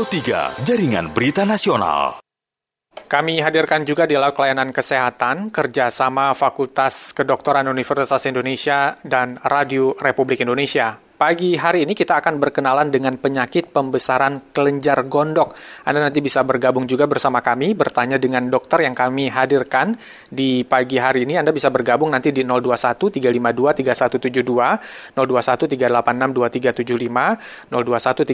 Pro 3, Jaringan Berita Nasional. Kami hadirkan juga di lauk layanan kesehatan kerjasama Fakultas Kedokteran Universitas Indonesia dan Radio Republik Indonesia. Pagi hari ini kita akan berkenalan dengan penyakit pembesaran kelenjar gondok. Anda nanti bisa bergabung juga bersama kami, bertanya dengan dokter yang kami hadirkan di pagi hari ini. Anda bisa bergabung nanti di 021 352 3172, 021 386 2375, 021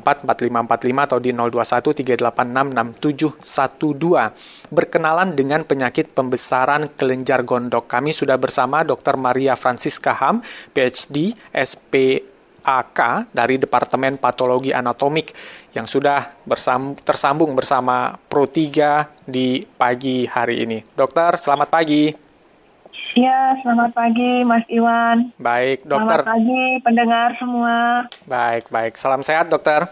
384 4545 atau di 021 386 6712. Berkenalan dengan penyakit pembesaran kelenjar gondok. Kami sudah bersama Dr. Maria Francisca Ham, PhD, SP AK dari Departemen Patologi Anatomik yang sudah bersam, tersambung bersama Pro 3 di pagi hari ini. Dokter, selamat pagi. Ya, selamat pagi Mas Iwan. Baik, dokter. Selamat pagi pendengar semua. Baik, baik. Salam sehat, dokter.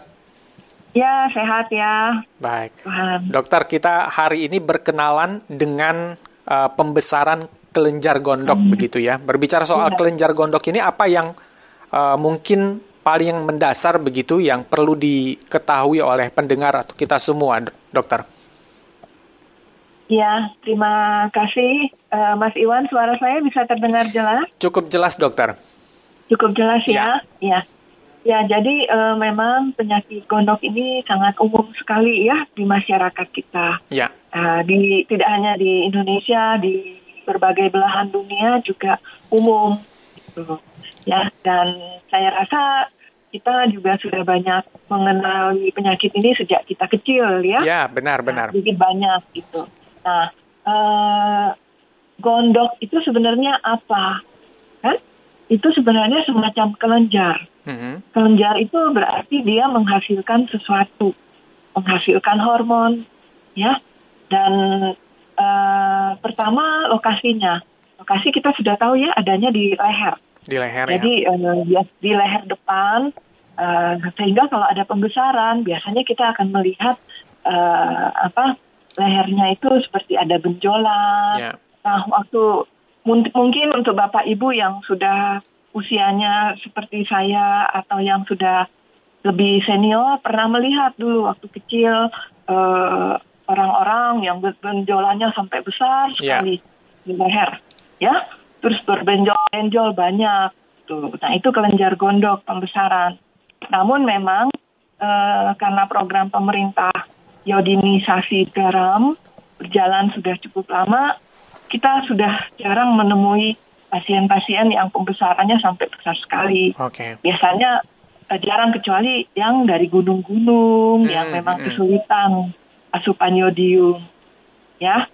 Ya, sehat ya. Baik. Tuhan. Dokter, kita hari ini berkenalan dengan uh, pembesaran kelenjar gondok hmm. begitu ya. Berbicara soal ya. kelenjar gondok ini apa yang uh, mungkin paling mendasar begitu yang perlu diketahui oleh pendengar atau kita semua, dokter? Ya, terima kasih uh, Mas Iwan. Suara saya bisa terdengar jelas? Cukup jelas, dokter. Cukup jelas ya. Ya. Ya, jadi uh, memang penyakit gondok ini sangat umum sekali ya di masyarakat kita. Ya. Uh, di tidak hanya di Indonesia, di berbagai belahan dunia juga umum. Gitu. Ya, dan saya rasa kita juga sudah banyak mengenali penyakit ini sejak kita kecil ya. Ya, benar-benar. Nah, sedikit banyak gitu. Nah, uh, gondok itu sebenarnya apa? Kan? Itu sebenarnya semacam kelenjar. Mm-hmm. Kelenjar itu berarti dia menghasilkan sesuatu, menghasilkan hormon, ya. Dan uh, pertama lokasinya, lokasi kita sudah tahu ya adanya di leher. Di leher Jadi, ya. uh, di leher depan, uh, sehingga kalau ada pembesaran, biasanya kita akan melihat uh, apa lehernya itu seperti ada benjolan. Yeah. Nah, waktu mungkin untuk bapak ibu yang sudah usianya seperti saya atau yang sudah lebih senior pernah melihat dulu waktu kecil orang orang-orang yang benjolannya sampai besar yeah. sekali di leher, ya, terus berbenjol-benjol banyak. Tuh. Nah itu kelenjar gondok pembesaran. Namun memang uh, karena program pemerintah iodinisasi garam berjalan sudah cukup lama, kita sudah jarang menemui pasien-pasien yang pembesarannya sampai besar sekali. Okay. Biasanya uh, jarang kecuali yang dari gunung-gunung hmm, yang memang hmm. kesulitan asupan yodium. Ya.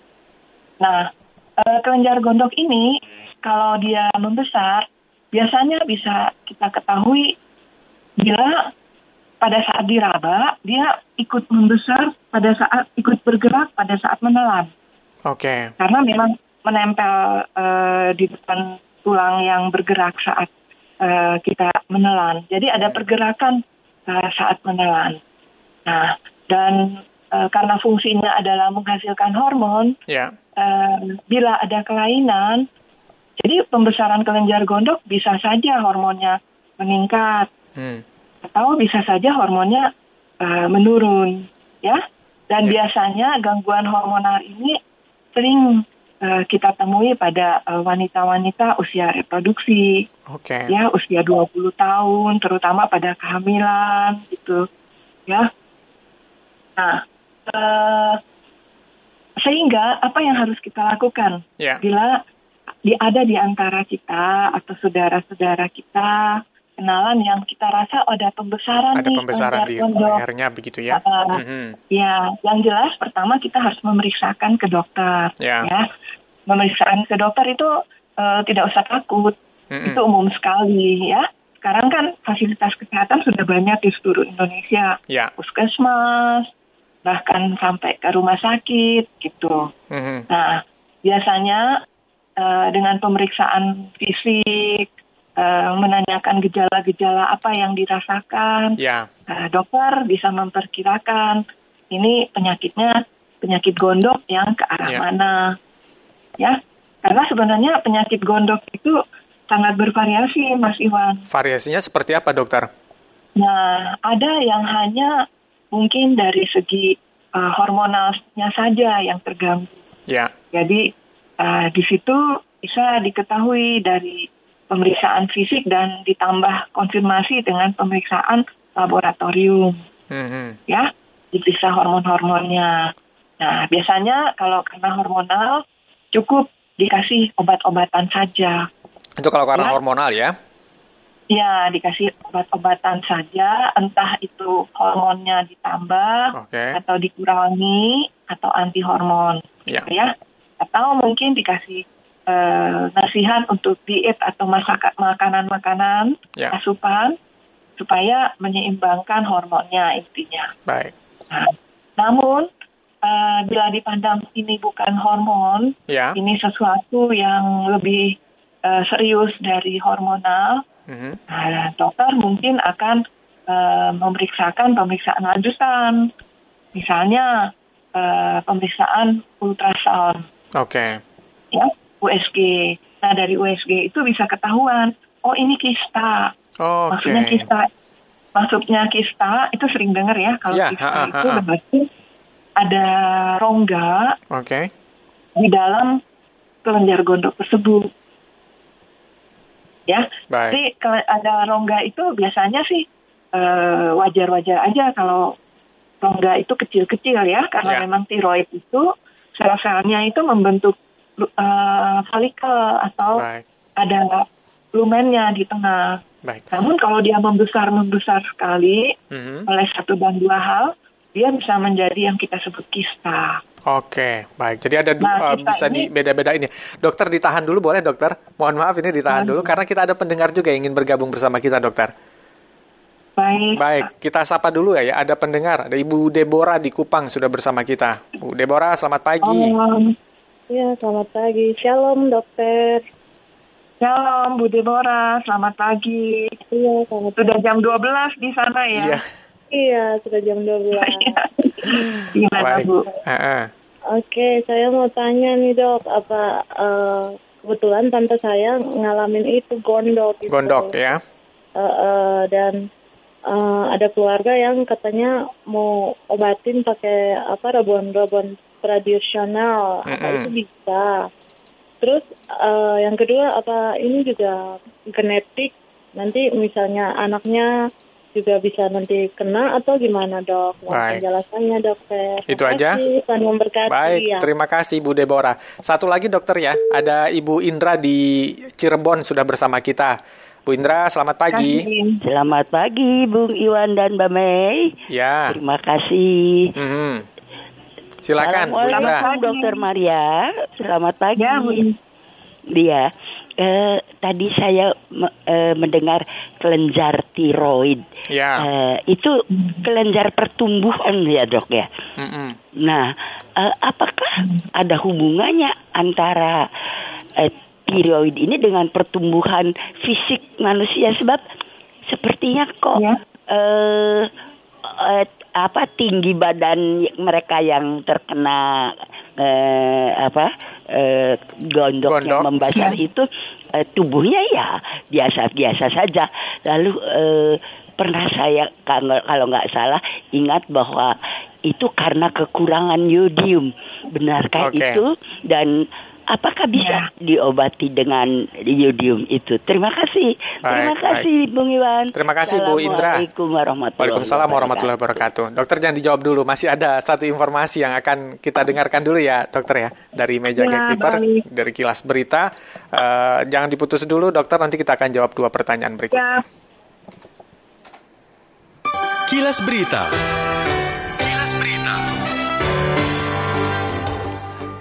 Nah, uh, kelenjar gondok ini kalau dia membesar, biasanya bisa kita ketahui bila pada saat diraba dia ikut membesar pada saat ikut bergerak pada saat menelan. Oke. Okay. Karena memang menempel uh, di depan tulang yang bergerak saat uh, kita menelan. Jadi ada pergerakan uh, saat menelan. Nah, dan uh, karena fungsinya adalah menghasilkan hormon, yeah. uh, bila ada kelainan, jadi pembesaran kelenjar gondok bisa saja hormonnya meningkat. Hmm atau bisa saja hormonnya uh, menurun, ya. Dan ya. biasanya gangguan hormonal ini sering uh, kita temui pada wanita wanita-wanita usia reproduksi, okay. ya usia 20 tahun, terutama pada kehamilan, gitu, ya. Nah, uh, sehingga apa yang harus kita lakukan yeah. bila di, ada di antara kita atau saudara-saudara kita kenalan yang kita rasa ada pembesaran ada nih, pembesaran di lehernya begitu ya uh, mm-hmm. ya yang jelas pertama kita harus memeriksakan ke dokter yeah. ya pemeriksaan ke dokter itu uh, tidak usah takut mm-hmm. itu umum sekali ya sekarang kan fasilitas kesehatan sudah banyak di seluruh Indonesia yeah. puskesmas bahkan sampai ke rumah sakit gitu mm-hmm. nah biasanya uh, dengan pemeriksaan fisik uh, menanyakan gejala-gejala apa yang dirasakan. Ya. Uh, dokter bisa memperkirakan ini penyakitnya penyakit gondok yang ke arah ya. mana. Ya, karena sebenarnya penyakit gondok itu sangat bervariasi, Mas Iwan. Variasinya seperti apa, dokter? Nah, ada yang hanya mungkin dari segi uh, hormonalnya saja yang terganggu. Ya. Jadi uh, di situ bisa diketahui dari pemeriksaan fisik dan ditambah konfirmasi dengan pemeriksaan laboratorium. Mm-hmm. Ya, diperiksa hormon-hormonnya. Nah, biasanya kalau karena hormonal cukup dikasih obat-obatan saja. Itu kalau karena ya. hormonal ya? Ya, dikasih obat-obatan saja, entah itu hormonnya ditambah okay. atau dikurangi atau anti hormon, ya. Gitu ya. Atau mungkin dikasih uh, nasihat untuk diet atau masak makanan-makanan ya. asupan supaya menyeimbangkan hormonnya intinya. Baik. Nah, namun uh, bila dipandang ini bukan hormon, ya. ini sesuatu yang lebih uh, serius dari hormonal Mm-hmm. Nah, dokter mungkin akan uh, memeriksakan pemeriksaan lanjutan, misalnya uh, pemeriksaan ultrasound. Oke. Okay. Ya, USG. Nah dari USG itu bisa ketahuan, oh ini kista. Oh, okay. Maksudnya kista, maksudnya kista itu sering dengar ya kalau yeah, kista ha, ha, itu berarti ada rongga. Okay. Di dalam kelenjar gondok tersebut ya. Baik. Jadi kalau ada rongga itu biasanya sih eh, wajar-wajar aja kalau rongga itu kecil-kecil ya karena ya. memang tiroid itu sel-selnya itu membentuk uh, folikel atau Baik. ada lumennya di tengah. Baik. Namun kalau dia membesar membesar sekali mm-hmm. oleh satu dan dua hal, dia bisa menjadi yang kita sebut kista. Oke, baik. Jadi ada nah, uh, bisa ini, di beda-beda ini. Dokter ditahan dulu boleh, dokter? Mohon maaf ini ditahan dulu karena kita ada pendengar juga yang ingin bergabung bersama kita, dokter. Baik. Baik, kita sapa dulu ya, ya. Ada pendengar, ada Ibu Deborah di Kupang sudah bersama kita. Bu Deborah, selamat pagi. Um, ya, selamat pagi. Shalom, dokter. Shalom, Bu Deborah. Selamat pagi. Iya, selamat Sudah jam 12 di sana ya? Iya. Iya, sudah jam 12. Gimana, Bu? Uh-uh. Oke, saya mau tanya nih, Dok. Apa uh, kebetulan tante saya ngalamin itu gondok gitu. Gondok, ya. Uh, uh, dan uh, ada keluarga yang katanya mau obatin pakai apa rabon-rabon tradisional. Apa itu bisa? Terus uh, yang kedua apa ini juga genetik? Nanti misalnya anaknya juga bisa nanti kena atau gimana dok? Baik. Penjelasannya dokter. Itu aja. Tuhan memberkati. Baik, ya. terima kasih Bu Deborah. Satu lagi dokter ya, ada Ibu Indra di Cirebon sudah bersama kita. Bu Indra, selamat pagi. Selamat pagi, Bung Iwan dan Mbak Mei. Ya. Terima kasih. Mm -hmm. Silakan, Bu Indra. Selamat Dokter Maria. Selamat pagi. Ya, Bu. Dia eh, tadi saya eh, mendengar kelenjar tiroid. Ya. Eh, itu kelenjar pertumbuhan ya dok ya. Mm -mm. Nah, eh, apakah ada hubungannya antara eh, tiroid ini dengan pertumbuhan fisik manusia? Sebab sepertinya kok ya. eh, eh, apa tinggi badan mereka yang terkena eh, apa eh, gondok, gondok yang membesar ya. itu eh, tubuhnya ya biasa-biasa saja. Lalu eh, pernah saya kalau nggak salah ingat bahwa itu karena kekurangan yodium. Benarkah okay. itu? Dan apakah bisa ya. diobati dengan yodium itu? Terima kasih. Baik, Terima kasih baik. Bung Iwan. Terima kasih Bu Indra. Assalamualaikum warahmatullahi Waalaikumsalam warahmatullahi wabarakatuh. Dokter jangan dijawab dulu, masih ada satu informasi yang akan kita dengarkan dulu ya, Dokter ya, dari meja ya, gatekeeper dari kilas berita. Uh, jangan diputus dulu, Dokter. Nanti kita akan jawab dua pertanyaan berikutnya. Ya. Kilas Berita.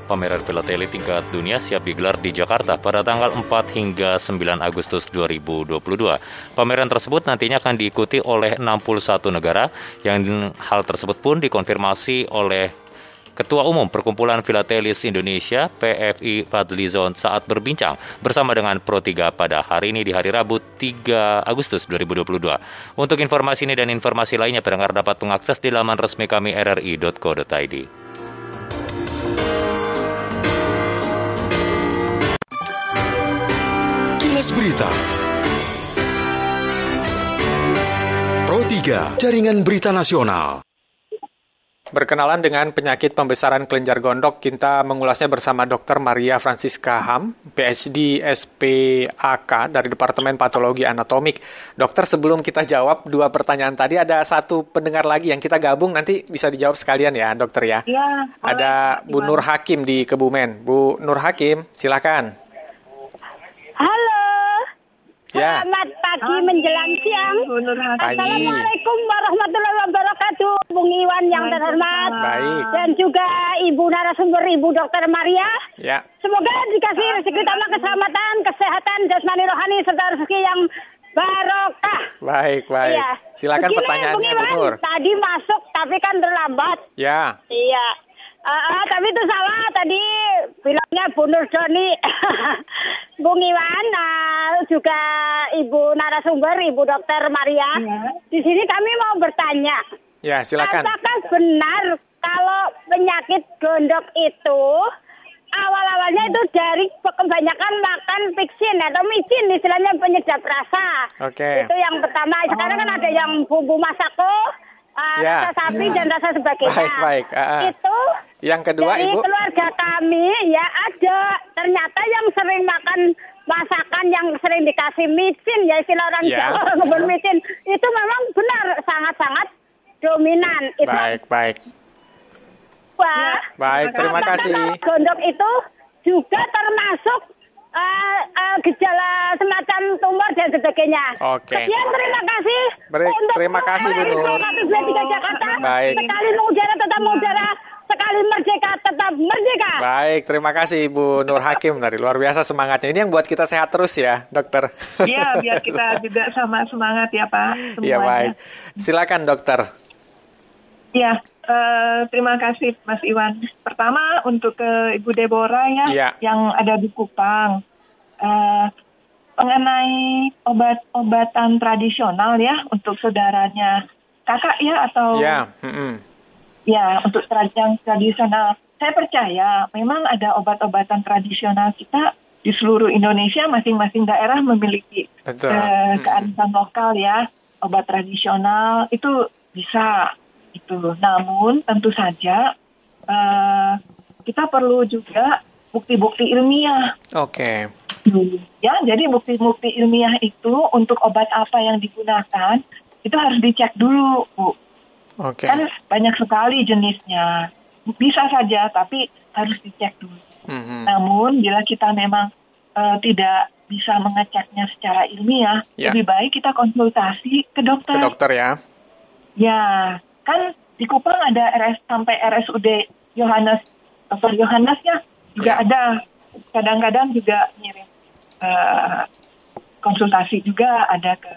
Pameran Filateli tingkat dunia siap digelar di Jakarta pada tanggal 4 hingga 9 Agustus 2022. Pameran tersebut nantinya akan diikuti oleh 61 negara yang hal tersebut pun dikonfirmasi oleh Ketua Umum Perkumpulan Filatelis Indonesia PFI Fadlizon saat berbincang bersama dengan Pro 3 pada hari ini di hari Rabu 3 Agustus 2022. Untuk informasi ini dan informasi lainnya pendengar dapat mengakses di laman resmi kami rri.co.id. Kilas Berita. Pro 3, Jaringan Berita Nasional. Berkenalan dengan penyakit pembesaran kelenjar gondok, kita mengulasnya bersama Dr. Maria Francisca Ham, PhD SPAK dari Departemen Patologi Anatomik. Dokter, sebelum kita jawab dua pertanyaan tadi, ada satu pendengar lagi yang kita gabung, nanti bisa dijawab sekalian ya, dokter ya. Iya. Ada Bu Nur Hakim di Kebumen. Bu Nur Hakim, silakan. Ya. Selamat pagi menjelang siang. Pagi. Assalamualaikum warahmatullahi wabarakatuh. Bung Iwan yang terhormat. Baik. Dan juga Ibu narasumber Ibu Dokter Maria. Ya. Semoga dikasih rezeki tambah keselamatan, kesehatan, jasmani rohani serta rezeki yang barokah. Baik, baik. Iya. Silakan Begini, pertanyaannya, Bung Bu Iwan, Nur. Tadi masuk tapi kan terlambat. Ya. Iya. Uh, uh, tapi itu salah tadi bilangnya Bu Nur Doni. Bung Iwan uh, juga Ibu narasumber Ibu Dokter Maria. Iya. Di sini kami mau bertanya. Ya, silakan. Apakah benar kalau penyakit gondok itu awal-awalnya itu dari kebanyakan makan piksin atau micin istilahnya penyedap rasa. Oke. Itu yang pertama. Sekarang kan ada yang bumbu masako, uh, Ya. rasa sapi dan rasa sebagainya. Baik, baik. Ah, ah. Itu Yang kedua, dari Ibu. keluarga kami ya ada ternyata yang sering makan masakan yang sering dikasih micin ya istilah orang Ya. Jawa kebun micin itu memang benar sangat-sangat dominan. Itu Baik, baik. Wah, Baik, terima kasih. Gondok itu juga termasuk eh, eh, gejala semacam tumor dan sebagainya. Oke. Sekian terima kasih. Baik, untuk terima kasih, Bu Nur. 123 Jakarta. Baik. Sekali mengudara tetap mengudara, sekali merdeka tetap merdeka. Baik, terima kasih Ibu Nur Hakim dari luar biasa semangatnya. Ini yang buat kita sehat terus ya, dokter. Iya, biar kita juga sama semangat ya Pak. Iya baik. Silakan dokter. Ya, eh, terima kasih Mas Iwan. Pertama untuk ke Ibu Deborah ya, Iya. yang ada di Kupang. Eh, mengenai obat-obatan tradisional ya untuk saudaranya kakak ya atau Ya, mm-mm. Ya untuk yang tradisional. Saya percaya memang ada obat-obatan tradisional kita di seluruh Indonesia masing-masing daerah memiliki Betul. Mm-mm. kearifan lokal ya obat tradisional itu bisa itu. Namun tentu saja eh, kita perlu juga bukti-bukti ilmiah. Oke. Ya, jadi bukti-bukti ilmiah itu untuk obat apa yang digunakan itu harus dicek dulu, Bu. Oke. Kan banyak sekali jenisnya. Bisa saja, tapi harus dicek dulu. Mhm. Namun bila kita memang eh, tidak bisa mengeceknya secara ilmiah, Ya. lebih baik kita konsultasi ke dokter. Ke dokter ya. Ya, kan di Kupang ada RS sampai RSUD Yohanes, Dr. Yohanes ya juga Ya. ada. Kadang-kadang juga ngirim eh, konsultasi juga ada ke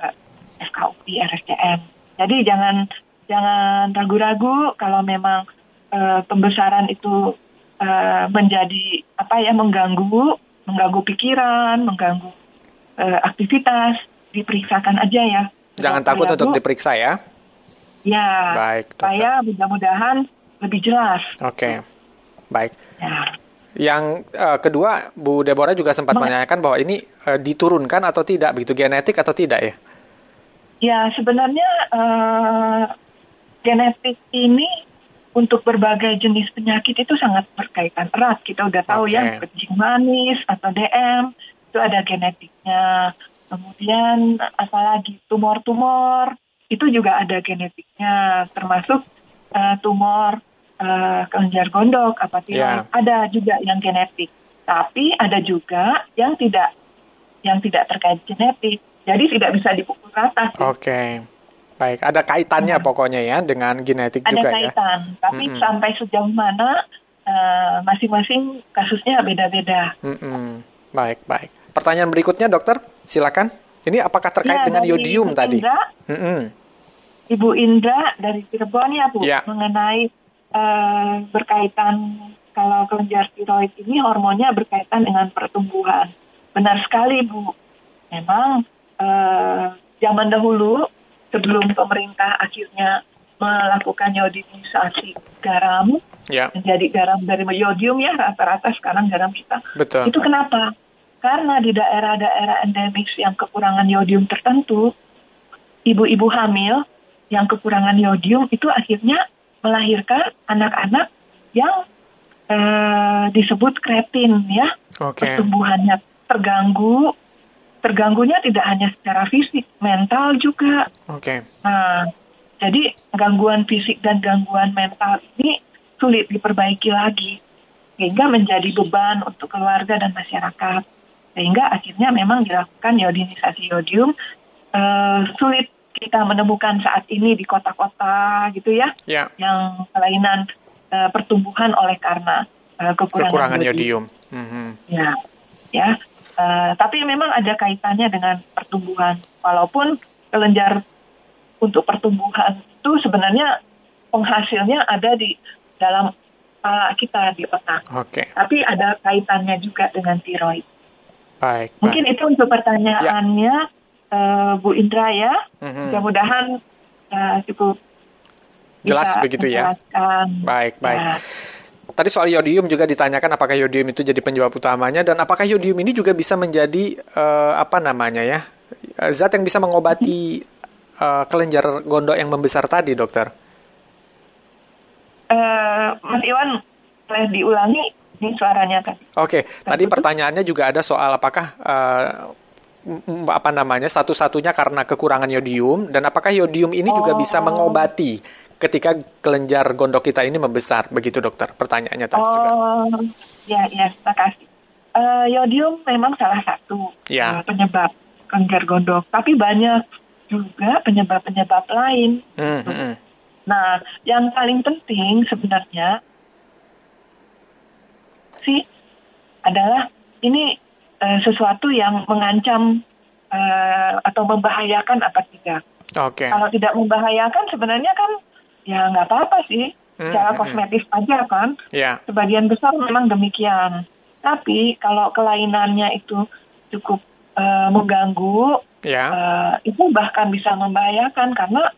FKUI RSCM. Jadi jangan jangan ragu-ragu kalau memang eh, pembesaran itu eh, menjadi apa ya mengganggu mengganggu pikiran, mengganggu eh, aktivitas, diperiksakan aja ya. Jangan takut ya, untuk diperiksa ya. Ya, Baik, dokter. supaya mudah-mudahan lebih jelas. Oke. Baik. Ya. Yang eh, kedua, Bu Deborah juga sempat Ma- menanyakan bahwa ini eh, diturunkan atau tidak, begitu genetik atau tidak ya? Ya, sebenarnya eh, genetik ini untuk berbagai jenis penyakit itu sangat berkaitan erat. Kita udah tahu Oke. ya, kencing manis atau DM itu ada genetiknya. Kemudian apalagi tumor-tumor itu juga ada genetiknya, termasuk eh, tumor eh, kelenjar gondok, apa Ya. ada juga yang genetik. Tapi ada juga yang tidak yang tidak terkait genetik. Jadi tidak bisa dipukul rata. Oke. Baik, ada kaitannya pokoknya ya dengan genetik ada juga ya. kaitan. Tapi Mm-mm. sampai sejauh mana eh, masing-masing kasusnya beda-beda. Mm-mm. Baik, baik. Pertanyaan berikutnya, dokter, silakan. Ini apakah terkait Ya, dengan yodium Ibu tadi? Indra, Mm-mm. Ibu Indra dari Cirebon ya Bu, Ya. mengenai eh, berkaitan kalau kelenjar tiroid ini hormonnya berkaitan dengan pertumbuhan. Benar sekali Bu. Memang eh, zaman dahulu sebelum pemerintah akhirnya melakukan iodinisasi garam Ya, menjadi garam dari yodium ya rata-rata sekarang garam kita. betul. Itu kenapa? Karena di daerah-daerah endemis yang kekurangan yodium tertentu, ibu-ibu hamil yang kekurangan yodium itu akhirnya melahirkan anak-anak yang uh, disebut kretin ya, okay. pertumbuhannya terganggu. Terganggunya tidak hanya secara fisik, mental juga. Oke. Okay. Nah, jadi gangguan fisik dan gangguan mental ini sulit diperbaiki lagi, sehingga menjadi beban untuk keluarga dan masyarakat. Sehingga akhirnya memang dilakukan iodinisasi yodium. Uh, sulit kita menemukan saat ini di kota-kota gitu ya, yeah. yang kelainan uh, pertumbuhan oleh karena uh, kekurangan, kekurangan yodium. Mm-hmm. Ya, ya. Uh, tapi memang ada kaitannya dengan pertumbuhan, walaupun kelenjar untuk pertumbuhan itu sebenarnya penghasilnya ada di dalam kepala kita di otak. Oke. Okay. Tapi ada kaitannya juga dengan tiroid. Baik. Mungkin baik. itu untuk pertanyaannya. Ya uh, Bu Indra ya. Mm-hmm. Mudah-mudahan uh, cukup jelas begitu ya. Baik, baik. Ya. Tadi soal yodium juga ditanyakan apakah yodium itu jadi penyebab utamanya dan apakah yodium ini juga bisa menjadi uh, apa namanya ya zat yang bisa mengobati uh, kelenjar gondok yang membesar tadi, dokter? Uh, Mas Iwan, boleh diulangi ini suaranya tadi. Oke, okay. tadi pertanyaannya juga ada soal apakah uh, apa namanya satu-satunya karena kekurangan yodium dan apakah yodium ini oh. juga bisa mengobati ketika kelenjar gondok kita ini membesar begitu dokter pertanyaannya tadi oh, juga ya ya terima kasih uh, yodium memang salah satu ya. uh, penyebab kelenjar gondok tapi banyak juga penyebab-penyebab lain hmm, hmm. nah yang paling penting sebenarnya sih adalah ini uh, sesuatu yang mengancam uh, atau membahayakan apa tidak. Oke. Okay. Kalau tidak membahayakan sebenarnya kan ya nggak apa-apa sih, hmm, secara hmm, kosmetis hmm. aja kan. Yeah. Sebagian besar memang demikian. Tapi kalau kelainannya itu cukup uh, mengganggu, yeah. uh, itu bahkan bisa membahayakan karena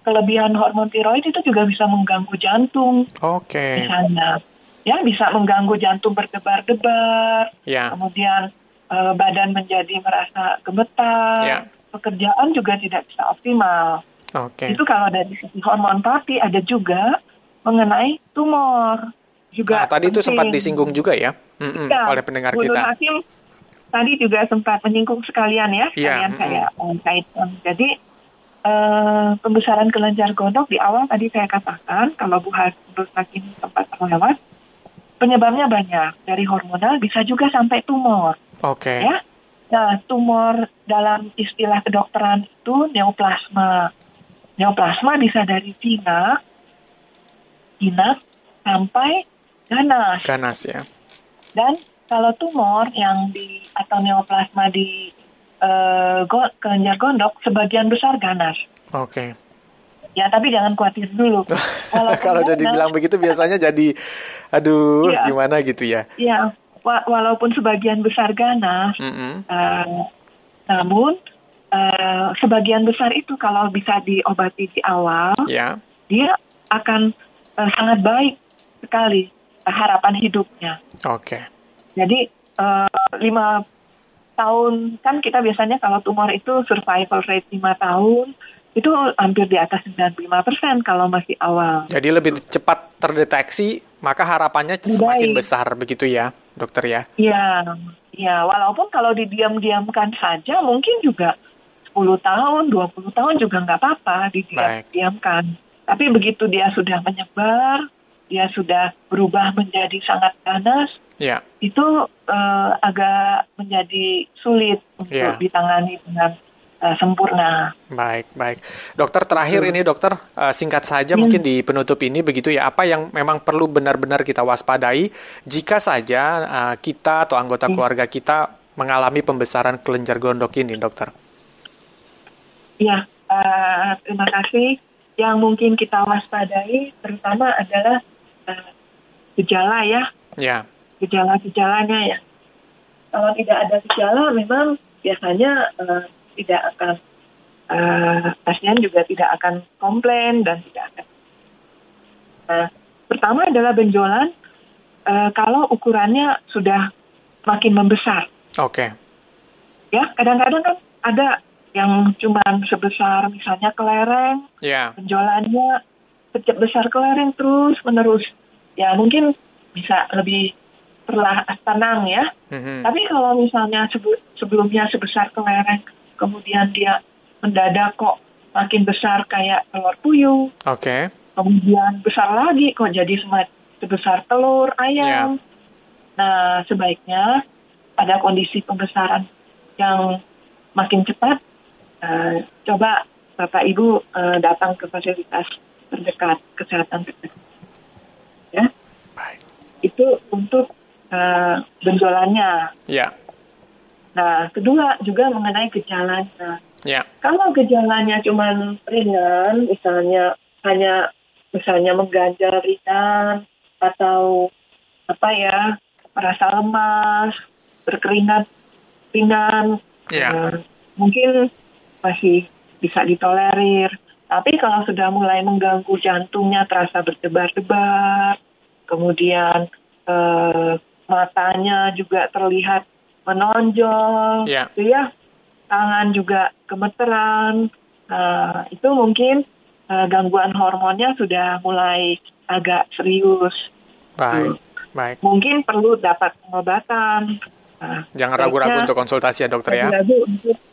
kelebihan hormon tiroid itu juga bisa mengganggu jantung. Oke. Okay. Misalnya, ya bisa mengganggu jantung berdebar-debar. Yeah. Kemudian uh, badan menjadi merasa gemetar, yeah. pekerjaan juga tidak bisa optimal. Okay. Itu kalau dari sisi hormon tapi ada juga mengenai tumor juga. Nah, tadi itu sempat disinggung juga ya, mm ya oleh pendengar kita. Hakim tadi juga sempat menyinggung sekalian ya, iya, sekalian saya mm kaitkan. Jadi uh, pembesaran kelenjar gondok di awal tadi saya katakan kalau Bu Hakim sempat terlewat, penyebabnya banyak dari hormonal bisa juga sampai tumor. Oke. Okay. Ya. Nah, tumor dalam istilah kedokteran itu neoplasma. Neoplasma bisa dari jinak, jinak sampai ganas. Ganas ya. Dan kalau tumor yang di atau neoplasma di uh, go, kelenjar gondok sebagian besar ganas. Oke. Okay. Ya, tapi jangan khawatir dulu. Kalau udah dibilang begitu biasanya jadi aduh, ya. gimana gitu ya. Iya walaupun sebagian besar ganas, mm -hmm. uh, namun uh, sebagian besar itu kalau bisa diobati di awal, yeah. dia akan uh, sangat baik sekali uh, harapan hidupnya. Oke. Okay. Jadi uh, lima tahun kan kita biasanya kalau tumor itu survival rate lima tahun itu hampir di atas 95 persen kalau masih awal. Jadi lebih cepat terdeteksi, maka harapannya semakin Baik. besar begitu ya, dokter ya? Iya, ya walaupun kalau didiam-diamkan saja mungkin juga 10 tahun, 20 tahun juga nggak apa-apa didiam-diamkan. Tapi begitu dia sudah menyebar, dia sudah berubah menjadi sangat ganas, ya. itu uh, agak menjadi sulit untuk ya. ditangani dengan uh, sempurna. Baik, baik. Dokter terakhir ini dokter uh, singkat saja hmm. mungkin di penutup ini begitu ya apa yang memang perlu benar-benar kita waspadai jika saja uh, kita atau anggota hmm. keluarga kita mengalami pembesaran kelenjar gondok ini, dokter. Ya, uh, terima kasih. Yang mungkin kita waspadai terutama adalah uh, gejala ya. Ya. Gejala-gejalanya ya. Kalau tidak ada gejala memang biasanya uh, tidak akan uh, pasien juga tidak akan komplain dan tidak akan. Uh, pertama adalah benjolan uh, kalau ukurannya sudah makin membesar. Oke. Okay. Ya, kadang-kadang kan ada yang cuma sebesar misalnya kelereng, yeah. benjolannya besar kelereng terus menerus, ya mungkin bisa lebih perlah tenang ya. Mm-hmm. Tapi kalau misalnya sebelumnya sebesar kelereng, kemudian dia mendadak kok makin besar kayak telur puyuh. Oke. Okay. Kemudian besar lagi kok jadi sebesar telur ayam. Yeah. Nah, sebaiknya pada kondisi pembesaran yang makin cepat, uh, coba Bapak Ibu uh, datang ke fasilitas terdekat kesehatan terdekat. Ya. Baik. Itu untuk uh, benjolannya. Ya. Nah, kedua juga mengenai gejalanya. Ya. Kalau gejalanya cuma ringan, misalnya hanya misalnya mengganjal ringan atau apa ya merasa lemas, berkeringat ringan, ya. uh, mungkin masih bisa ditolerir. Tapi kalau sudah mulai mengganggu jantungnya terasa berdebar-debar, kemudian uh, matanya juga terlihat menonjol, yeah. gitu ya. Tangan juga gemeteran. Uh, itu mungkin uh, gangguan hormonnya sudah mulai agak serius. Baik, hmm. baik. Mungkin perlu dapat pengobatan. Uh, Jangan ragu-ragu untuk konsultasi ya dokter ya. Ragu untuk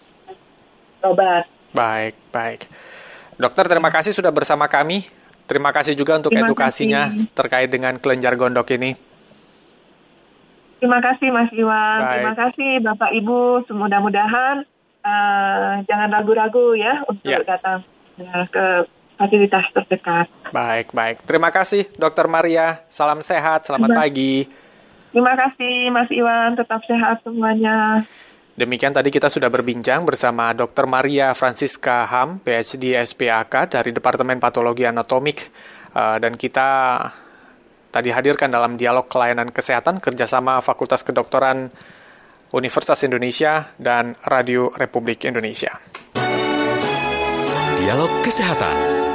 obat. Baik, baik. Dokter, terima kasih sudah bersama kami. Terima kasih juga untuk terima edukasinya kasih. terkait dengan kelenjar gondok ini. Terima kasih Mas Iwan. Baik. Terima kasih Bapak Ibu. Mudah-mudahan uh, jangan ragu-ragu ya untuk ya. datang ya, ke fasilitas terdekat. Baik, baik. Terima kasih Dokter Maria. Salam sehat. Selamat Terima. pagi. Terima kasih Mas Iwan. Tetap sehat semuanya. Demikian tadi kita sudah berbincang bersama Dr. Maria Francisca Ham, PhD SPAK dari Departemen Patologi Anatomik. Uh, dan kita tadi hadirkan dalam dialog kelayanan kesehatan kerjasama Fakultas Kedokteran Universitas Indonesia dan Radio Republik Indonesia. Dialog Kesehatan